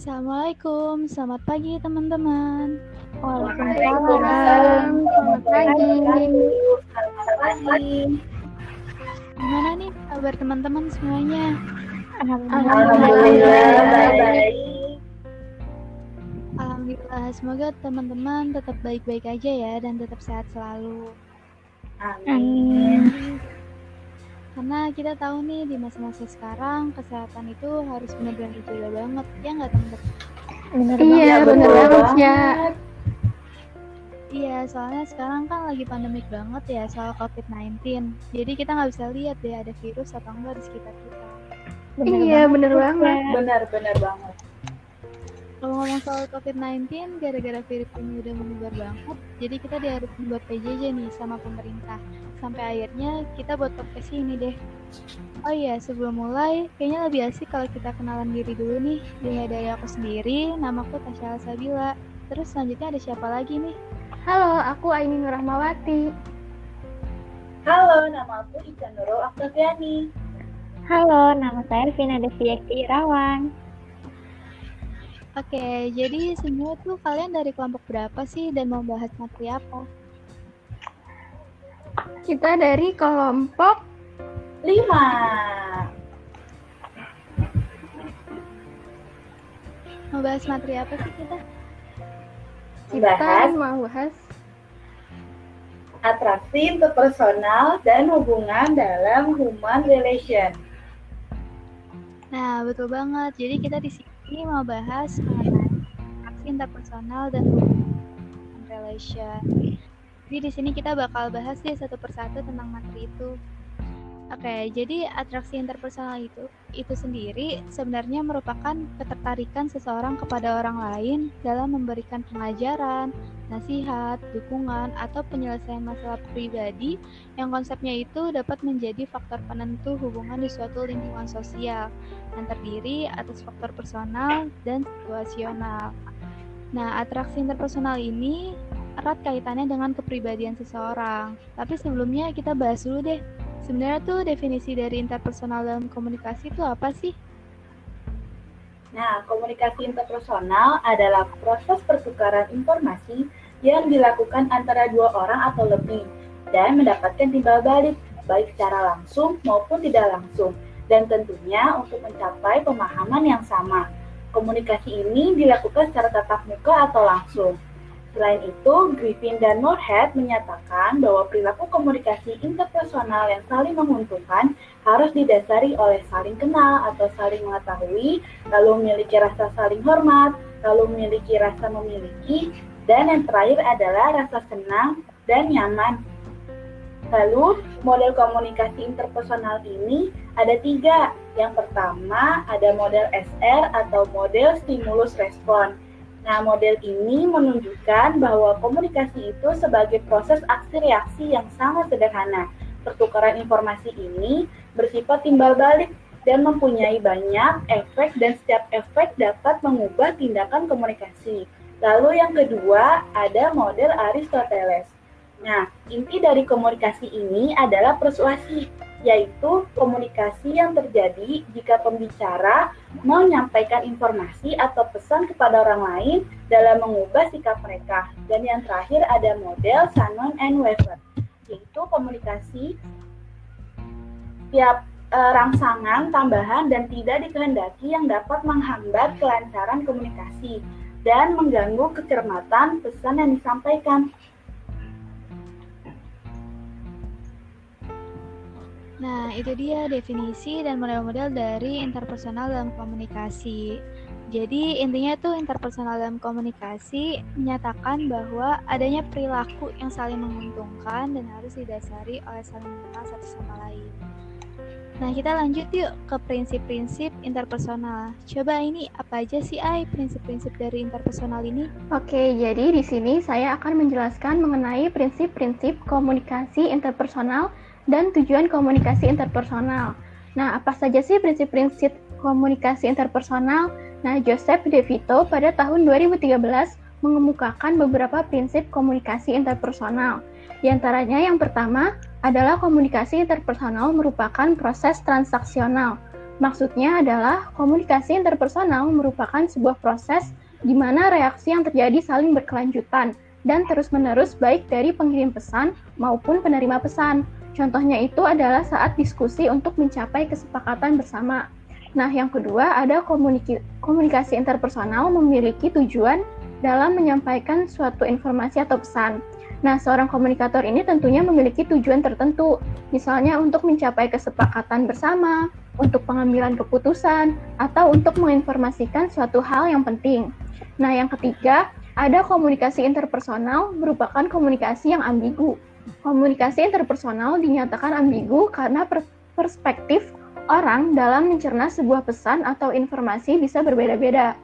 Assalamualaikum, selamat pagi teman-teman. Waalaikumsalam. Selamat pagi. Selamat pagi. Gimana nih kabar teman-teman semuanya? Alhamdulillah baik. Alhamdulillah, semoga teman-teman tetap baik-baik aja ya dan tetap sehat selalu. Amin. Karena kita tahu nih di masa-masa sekarang kesehatan itu harus benar-benar dijaga banget, ya nggak teman-teman? Bener Iya, banget, bener banget banget. ya. Iya, soalnya sekarang kan lagi pandemik banget ya soal COVID-19. Jadi kita nggak bisa lihat deh ada virus atau enggak di sekitar kita. Iya, bener banget. Benar-benar banget. Kalau ngomong soal COVID-19, gara-gara virus ini udah menyebar banget, jadi kita harus membuat PJJ nih sama pemerintah. Sampai akhirnya kita buat podcast ini deh. Oh iya, sebelum mulai, kayaknya lebih asik kalau kita kenalan diri dulu nih. Dimulai dari aku sendiri, namaku Tasya Sabila. Terus selanjutnya ada siapa lagi nih? Halo, aku Aini Nurahmawati. Halo, nama aku Ica Nurul Aktaviani. Halo, nama saya Vina Deviaki Irawan. Oke, jadi semua tuh kalian dari kelompok berapa sih dan mau bahas materi apa? Kita dari kelompok Lima. Mau bahas materi apa sih kita? kita Bahas mau bahas atraksi interpersonal dan hubungan dalam human relation. Nah, betul banget. Jadi kita di sini mau bahas mengenai aksi interpersonal dan relation. Jadi di sini kita bakal bahas deh satu persatu tentang materi itu. Oke, jadi atraksi interpersonal itu itu sendiri sebenarnya merupakan ketertarikan seseorang kepada orang lain dalam memberikan pengajaran, nasihat, dukungan, atau penyelesaian masalah pribadi yang konsepnya itu dapat menjadi faktor penentu hubungan di suatu lingkungan sosial yang terdiri atas faktor personal dan situasional. Nah, atraksi interpersonal ini erat kaitannya dengan kepribadian seseorang. Tapi sebelumnya kita bahas dulu deh. Sebenarnya tuh definisi dari interpersonal dalam komunikasi itu apa sih? Nah, komunikasi interpersonal adalah proses pertukaran informasi yang dilakukan antara dua orang atau lebih dan mendapatkan timbal balik, baik secara langsung maupun tidak langsung, dan tentunya untuk mencapai pemahaman yang sama. Komunikasi ini dilakukan secara tatap muka atau langsung. Selain itu, Griffin dan Moorhead menyatakan bahwa perilaku komunikasi interpersonal yang saling menguntungkan harus didasari oleh saling kenal atau saling mengetahui, lalu memiliki rasa saling hormat, lalu memiliki rasa memiliki, dan yang terakhir adalah rasa senang dan nyaman. Lalu, model komunikasi interpersonal ini ada tiga. Yang pertama, ada model SR atau model stimulus respon. Nah, model ini menunjukkan bahwa komunikasi itu sebagai proses aksi reaksi yang sangat sederhana. Pertukaran informasi ini bersifat timbal balik dan mempunyai banyak efek dan setiap efek dapat mengubah tindakan komunikasi. Lalu yang kedua ada model Aristoteles. Nah, inti dari komunikasi ini adalah persuasi, yaitu komunikasi yang terjadi jika pembicara menyampaikan informasi atau pesan kepada orang lain dalam mengubah sikap mereka. Dan yang terakhir ada model Shannon and Weaver, yaitu komunikasi tiap eh, rangsangan, tambahan, dan tidak dikehendaki yang dapat menghambat kelancaran komunikasi dan mengganggu kecermatan pesan yang disampaikan. Nah, itu dia definisi dan model-model dari interpersonal dalam komunikasi. Jadi, intinya tuh interpersonal dalam komunikasi menyatakan bahwa adanya perilaku yang saling menguntungkan dan harus didasari oleh saling mengenal satu sama lain. Nah, kita lanjut yuk ke prinsip-prinsip interpersonal. Coba ini apa aja sih, Ai, prinsip-prinsip dari interpersonal ini? Oke, jadi di sini saya akan menjelaskan mengenai prinsip-prinsip komunikasi interpersonal dan tujuan komunikasi interpersonal. Nah, apa saja sih prinsip-prinsip komunikasi interpersonal? Nah, Joseph De Vito pada tahun 2013 mengemukakan beberapa prinsip komunikasi interpersonal. Di antaranya yang pertama adalah komunikasi interpersonal merupakan proses transaksional. Maksudnya adalah komunikasi interpersonal merupakan sebuah proses di mana reaksi yang terjadi saling berkelanjutan dan terus-menerus baik dari pengirim pesan maupun penerima pesan. Contohnya itu adalah saat diskusi untuk mencapai kesepakatan bersama. Nah, yang kedua ada komunikasi interpersonal memiliki tujuan dalam menyampaikan suatu informasi atau pesan. Nah, seorang komunikator ini tentunya memiliki tujuan tertentu, misalnya untuk mencapai kesepakatan bersama, untuk pengambilan keputusan, atau untuk menginformasikan suatu hal yang penting. Nah, yang ketiga, ada komunikasi interpersonal merupakan komunikasi yang ambigu. Komunikasi interpersonal dinyatakan ambigu karena per perspektif orang dalam mencerna sebuah pesan atau informasi bisa berbeda-beda.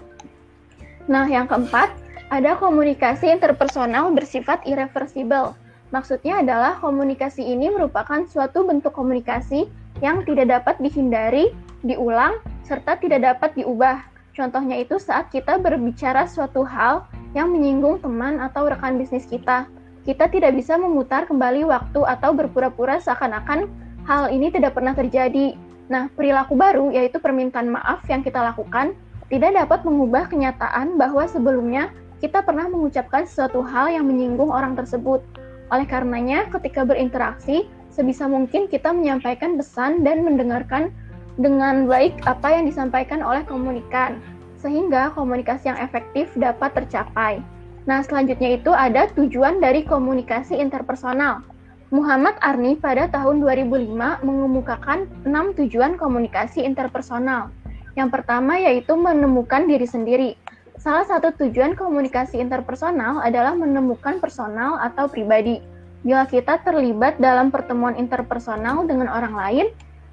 Nah, yang keempat, ada komunikasi interpersonal bersifat irreversible. Maksudnya adalah komunikasi ini merupakan suatu bentuk komunikasi yang tidak dapat dihindari, diulang, serta tidak dapat diubah. Contohnya itu saat kita berbicara suatu hal yang menyinggung teman atau rekan bisnis kita. Kita tidak bisa memutar kembali waktu atau berpura-pura seakan-akan hal ini tidak pernah terjadi. Nah, perilaku baru yaitu permintaan maaf yang kita lakukan tidak dapat mengubah kenyataan bahwa sebelumnya kita pernah mengucapkan sesuatu hal yang menyinggung orang tersebut. Oleh karenanya, ketika berinteraksi, sebisa mungkin kita menyampaikan pesan dan mendengarkan dengan baik apa yang disampaikan oleh komunikan, sehingga komunikasi yang efektif dapat tercapai. Nah, selanjutnya itu ada tujuan dari komunikasi interpersonal. Muhammad Arni pada tahun 2005 mengemukakan enam tujuan komunikasi interpersonal. Yang pertama yaitu menemukan diri sendiri. Salah satu tujuan komunikasi interpersonal adalah menemukan personal atau pribadi. Bila kita terlibat dalam pertemuan interpersonal dengan orang lain,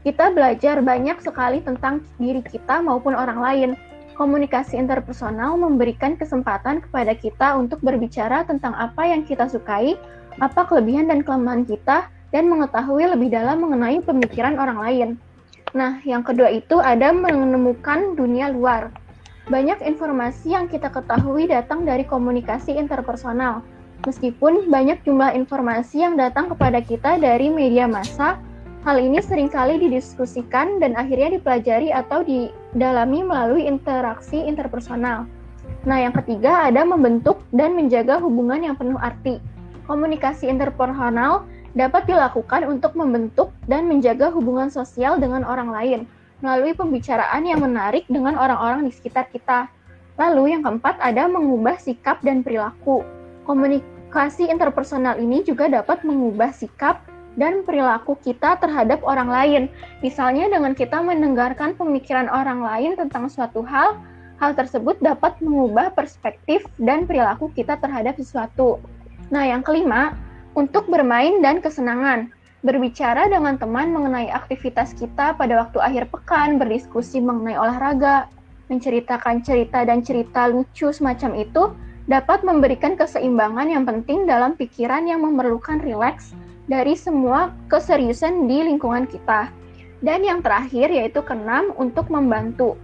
kita belajar banyak sekali tentang diri kita maupun orang lain. Komunikasi interpersonal memberikan kesempatan kepada kita untuk berbicara tentang apa yang kita sukai, apa kelebihan dan kelemahan kita, dan mengetahui lebih dalam mengenai pemikiran orang lain. Nah, yang kedua itu ada menemukan dunia luar. Banyak informasi yang kita ketahui datang dari komunikasi interpersonal. Meskipun banyak jumlah informasi yang datang kepada kita dari media massa, hal ini sering kali didiskusikan dan akhirnya dipelajari atau didalami melalui interaksi interpersonal. Nah, yang ketiga ada membentuk dan menjaga hubungan yang penuh arti. Komunikasi interpersonal dapat dilakukan untuk membentuk dan menjaga hubungan sosial dengan orang lain melalui pembicaraan yang menarik dengan orang-orang di sekitar kita. Lalu yang keempat ada mengubah sikap dan perilaku. Komunikasi interpersonal ini juga dapat mengubah sikap dan perilaku kita terhadap orang lain. Misalnya dengan kita mendengarkan pemikiran orang lain tentang suatu hal, hal tersebut dapat mengubah perspektif dan perilaku kita terhadap sesuatu. Nah, yang kelima, untuk bermain dan kesenangan berbicara dengan teman mengenai aktivitas kita pada waktu akhir pekan, berdiskusi mengenai olahraga, menceritakan cerita dan cerita lucu semacam itu dapat memberikan keseimbangan yang penting dalam pikiran yang memerlukan rileks dari semua keseriusan di lingkungan kita. Dan yang terakhir yaitu keenam untuk membantu.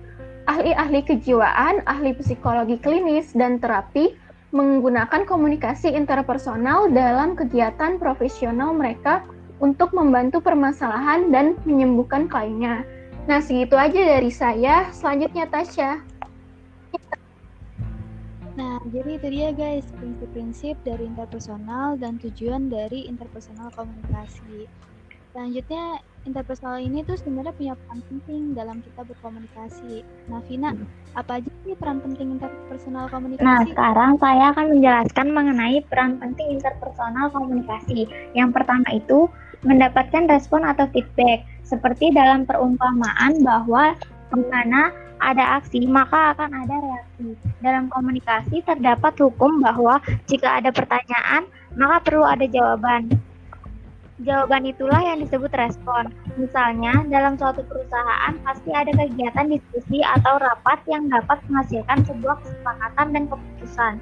Ahli-ahli kejiwaan, ahli psikologi klinis, dan terapi menggunakan komunikasi interpersonal dalam kegiatan profesional mereka untuk membantu permasalahan dan menyembuhkan kliennya. Nah, segitu aja dari saya. Selanjutnya Tasya. Nah, jadi itu dia guys, prinsip-prinsip dari interpersonal dan tujuan dari interpersonal komunikasi. Selanjutnya, interpersonal ini tuh sebenarnya punya peran penting dalam kita berkomunikasi. Nah, Vina, apa aja sih peran penting interpersonal komunikasi? Nah, sekarang saya akan menjelaskan mengenai peran penting interpersonal komunikasi. Yang pertama itu, mendapatkan respon atau feedback. Seperti dalam perumpamaan bahwa di mana ada aksi, maka akan ada reaksi. Dalam komunikasi terdapat hukum bahwa jika ada pertanyaan, maka perlu ada jawaban. Jawaban itulah yang disebut respon. Misalnya, dalam suatu perusahaan pasti ada kegiatan diskusi atau rapat yang dapat menghasilkan sebuah kesepakatan dan keputusan.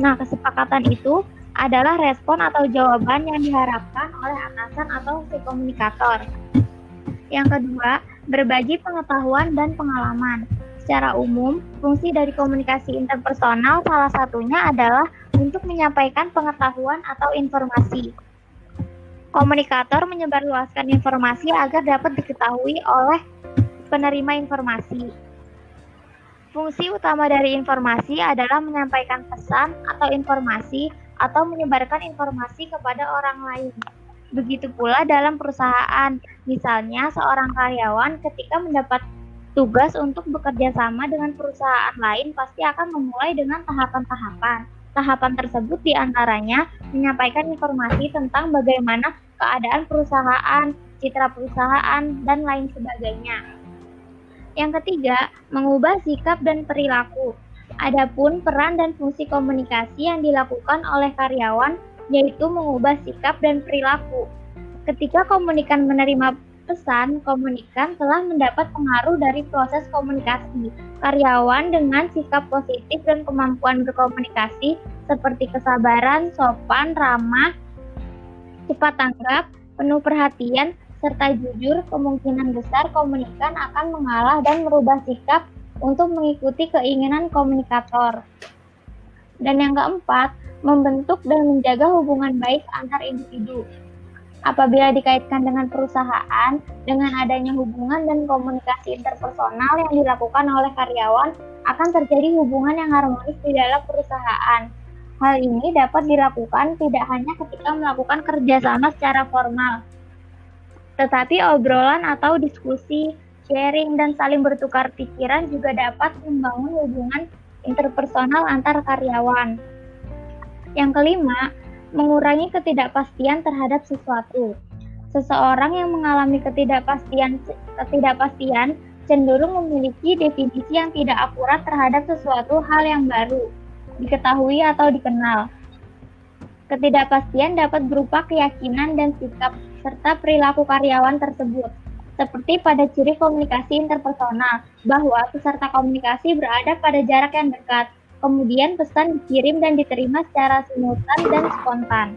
Nah, kesepakatan itu adalah respon atau jawaban yang diharapkan oleh atasan atau si komunikator. Yang kedua, berbagi pengetahuan dan pengalaman. Secara umum, fungsi dari komunikasi interpersonal salah satunya adalah untuk menyampaikan pengetahuan atau informasi. Komunikator menyebarluaskan informasi agar dapat diketahui oleh penerima informasi. Fungsi utama dari informasi adalah menyampaikan pesan atau informasi atau menyebarkan informasi kepada orang lain. Begitu pula dalam perusahaan, misalnya seorang karyawan ketika mendapat tugas untuk bekerja sama dengan perusahaan lain pasti akan memulai dengan tahapan-tahapan. Tahapan tersebut di antaranya menyampaikan informasi tentang bagaimana keadaan perusahaan, citra perusahaan, dan lain sebagainya. Yang ketiga, mengubah sikap dan perilaku. Adapun peran dan fungsi komunikasi yang dilakukan oleh karyawan yaitu mengubah sikap dan perilaku. Ketika komunikan menerima pesan, komunikan telah mendapat pengaruh dari proses komunikasi. Karyawan dengan sikap positif dan kemampuan berkomunikasi seperti kesabaran, sopan, ramah, cepat tanggap, penuh perhatian, serta jujur, kemungkinan besar komunikan akan mengalah dan merubah sikap untuk mengikuti keinginan komunikator. Dan yang keempat, membentuk dan menjaga hubungan baik antar individu. Apabila dikaitkan dengan perusahaan, dengan adanya hubungan dan komunikasi interpersonal yang dilakukan oleh karyawan, akan terjadi hubungan yang harmonis di dalam perusahaan. Hal ini dapat dilakukan tidak hanya ketika melakukan kerjasama secara formal, tetapi obrolan atau diskusi, sharing, dan saling bertukar pikiran juga dapat membangun hubungan interpersonal antar karyawan. Yang kelima, mengurangi ketidakpastian terhadap sesuatu. Seseorang yang mengalami ketidakpastian ketidakpastian cenderung memiliki definisi yang tidak akurat terhadap sesuatu hal yang baru, diketahui atau dikenal. Ketidakpastian dapat berupa keyakinan dan sikap serta perilaku karyawan tersebut. Seperti pada ciri komunikasi interpersonal, bahwa peserta komunikasi berada pada jarak yang dekat, kemudian pesan dikirim dan diterima secara simultan dan spontan.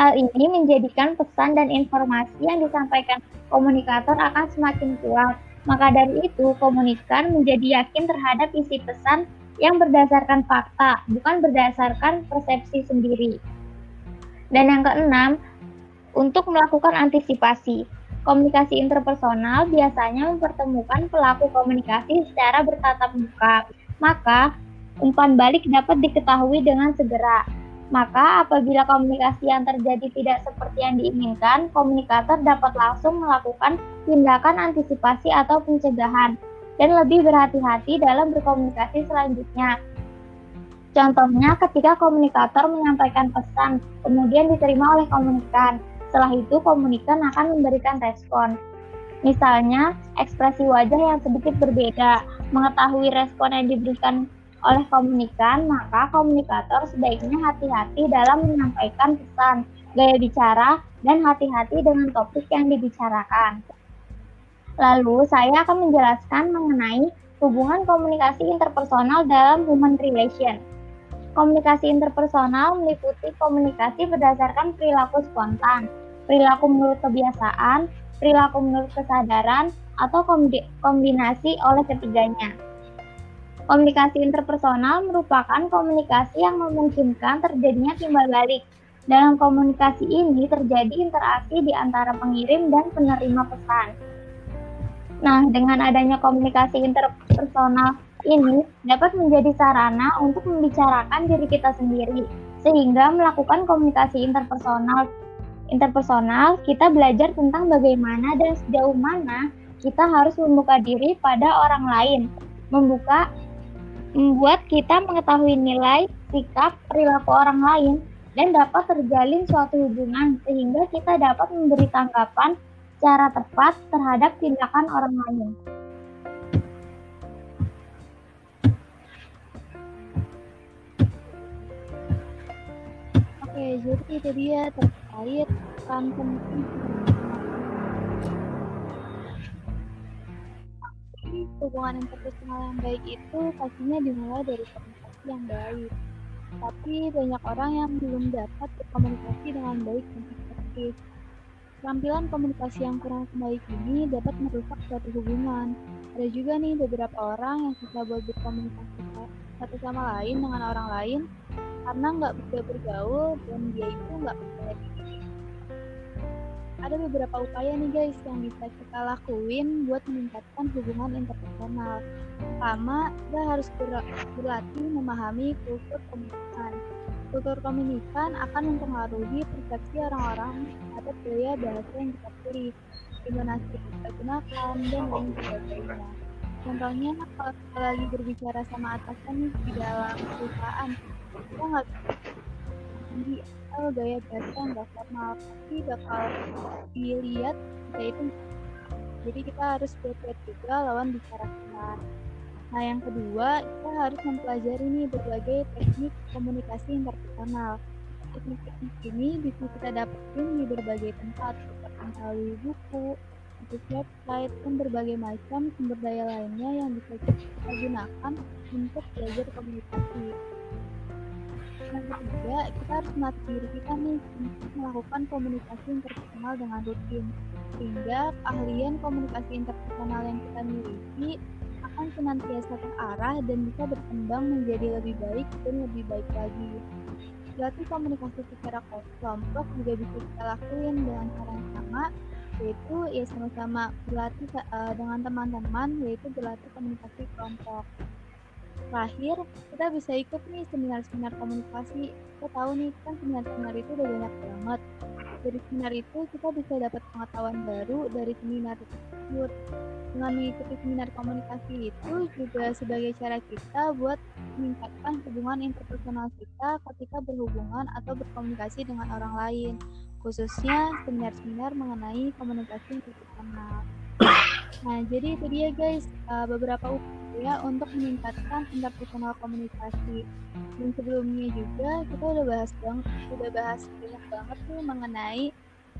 Hal ini menjadikan pesan dan informasi yang disampaikan komunikator akan semakin kuat. Maka dari itu, komunikan menjadi yakin terhadap isi pesan yang berdasarkan fakta, bukan berdasarkan persepsi sendiri. Dan yang keenam, untuk melakukan antisipasi. Komunikasi interpersonal biasanya mempertemukan pelaku komunikasi secara bertatap muka. Maka, umpan balik dapat diketahui dengan segera. Maka, apabila komunikasi yang terjadi tidak seperti yang diinginkan, komunikator dapat langsung melakukan tindakan antisipasi atau pencegahan dan lebih berhati-hati dalam berkomunikasi selanjutnya. Contohnya, ketika komunikator menyampaikan pesan, kemudian diterima oleh komunikan, setelah itu, komunikan akan memberikan respon. Misalnya, ekspresi wajah yang sedikit berbeda. Mengetahui respon yang diberikan oleh komunikan, maka komunikator sebaiknya hati-hati dalam menyampaikan pesan, gaya bicara, dan hati-hati dengan topik yang dibicarakan. Lalu, saya akan menjelaskan mengenai hubungan komunikasi interpersonal dalam human relation. Komunikasi interpersonal meliputi komunikasi berdasarkan perilaku spontan, perilaku menurut kebiasaan, perilaku menurut kesadaran, atau kombinasi oleh ketiganya. Komunikasi interpersonal merupakan komunikasi yang memungkinkan terjadinya timbal balik. Dalam komunikasi ini terjadi interaksi di antara pengirim dan penerima pesan. Nah, dengan adanya komunikasi interpersonal ini dapat menjadi sarana untuk membicarakan diri kita sendiri, sehingga melakukan komunikasi interpersonal interpersonal, kita belajar tentang bagaimana dan sejauh mana kita harus membuka diri pada orang lain. Membuka membuat kita mengetahui nilai, sikap, perilaku orang lain dan dapat terjalin suatu hubungan sehingga kita dapat memberi tanggapan secara tepat terhadap tindakan orang lain. Oke, jadi itu dia terkait peran hubungan interpersonal yang baik itu pastinya dimulai dari komunikasi yang baik. Tapi banyak orang yang belum dapat berkomunikasi dengan baik dan efektif. Keterampilan komunikasi yang kurang baik ini dapat merusak suatu hubungan. Ada juga nih beberapa orang yang susah buat berkomunikasi satu sama lain dengan orang lain karena nggak bisa bergaul dan dia itu nggak percaya diri. Ada beberapa upaya nih guys yang bisa kita lakuin buat meningkatkan hubungan interpersonal. Pertama, kita harus berlatih memahami kultur komunikan. Kultur komunikan akan mempengaruhi persepsi orang-orang terhadap gaya bahasa yang kita pilih, intonasi kita gunakan, dan lain sebagainya. Contohnya, kalau kita lagi berbicara sama atasan di dalam perusahaan, kita nggak tinggi atau gaya bahasa nggak formal tapi bakal dilihat kita itu. Jadi kita harus lihat juga lawan bicara kita nah yang kedua kita harus mempelajari nih berbagai teknik komunikasi interpersonal. Teknik-teknik ini bisa kita dapetin di berbagai tempat seperti melalui buku website dan berbagai macam sumber daya lainnya yang bisa kita gunakan untuk belajar komunikasi yang ketiga, kita harus melatih diri kita nih untuk melakukan komunikasi interpersonal dengan rutin. Sehingga keahlian komunikasi interpersonal yang kita miliki akan senantiasa terarah dan bisa berkembang menjadi lebih baik dan lebih baik lagi. Berarti komunikasi secara kelompok juga bisa kita lakuin dengan cara yang sama, yaitu ya sama-sama berlatih uh, dengan teman-teman, yaitu berlatih komunikasi kelompok terakhir kita bisa ikut nih seminar-seminar komunikasi. Kita tahu nih kan seminar-seminar itu udah banyak banget. Dari seminar itu kita bisa dapat pengetahuan baru dari seminar tersebut. Dengan mengikuti seminar komunikasi itu juga sebagai cara kita buat meningkatkan hubungan interpersonal kita ketika berhubungan atau berkomunikasi dengan orang lain. Khususnya seminar-seminar mengenai komunikasi interpersonal. Nah jadi itu dia guys. Uh, beberapa ya untuk meningkatkan interpersonal komunikasi. Dan sebelumnya juga kita udah bahas banget, udah bahas banyak banget nih mengenai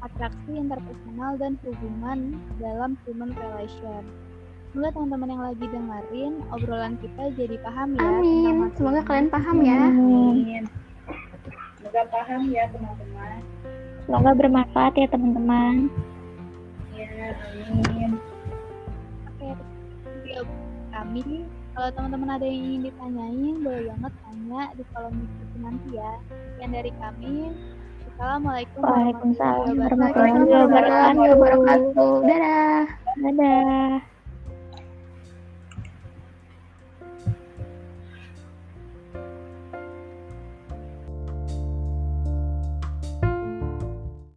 atraksi interpersonal dan hubungan dalam human relation. Semoga teman-teman yang lagi dengerin obrolan kita jadi paham ya. Amin. Semoga kalian paham ya. Amin. Semoga paham ya teman-teman. Semoga bermanfaat ya teman-teman. Ya, amin kami. Kalau teman-teman ada yang ingin ditanyain, boleh banget tanya di kolom diskusi nanti ya. Sekian dari kami. Assalamualaikum warahmatullahi wabarakatuh. Dadah. Dadah.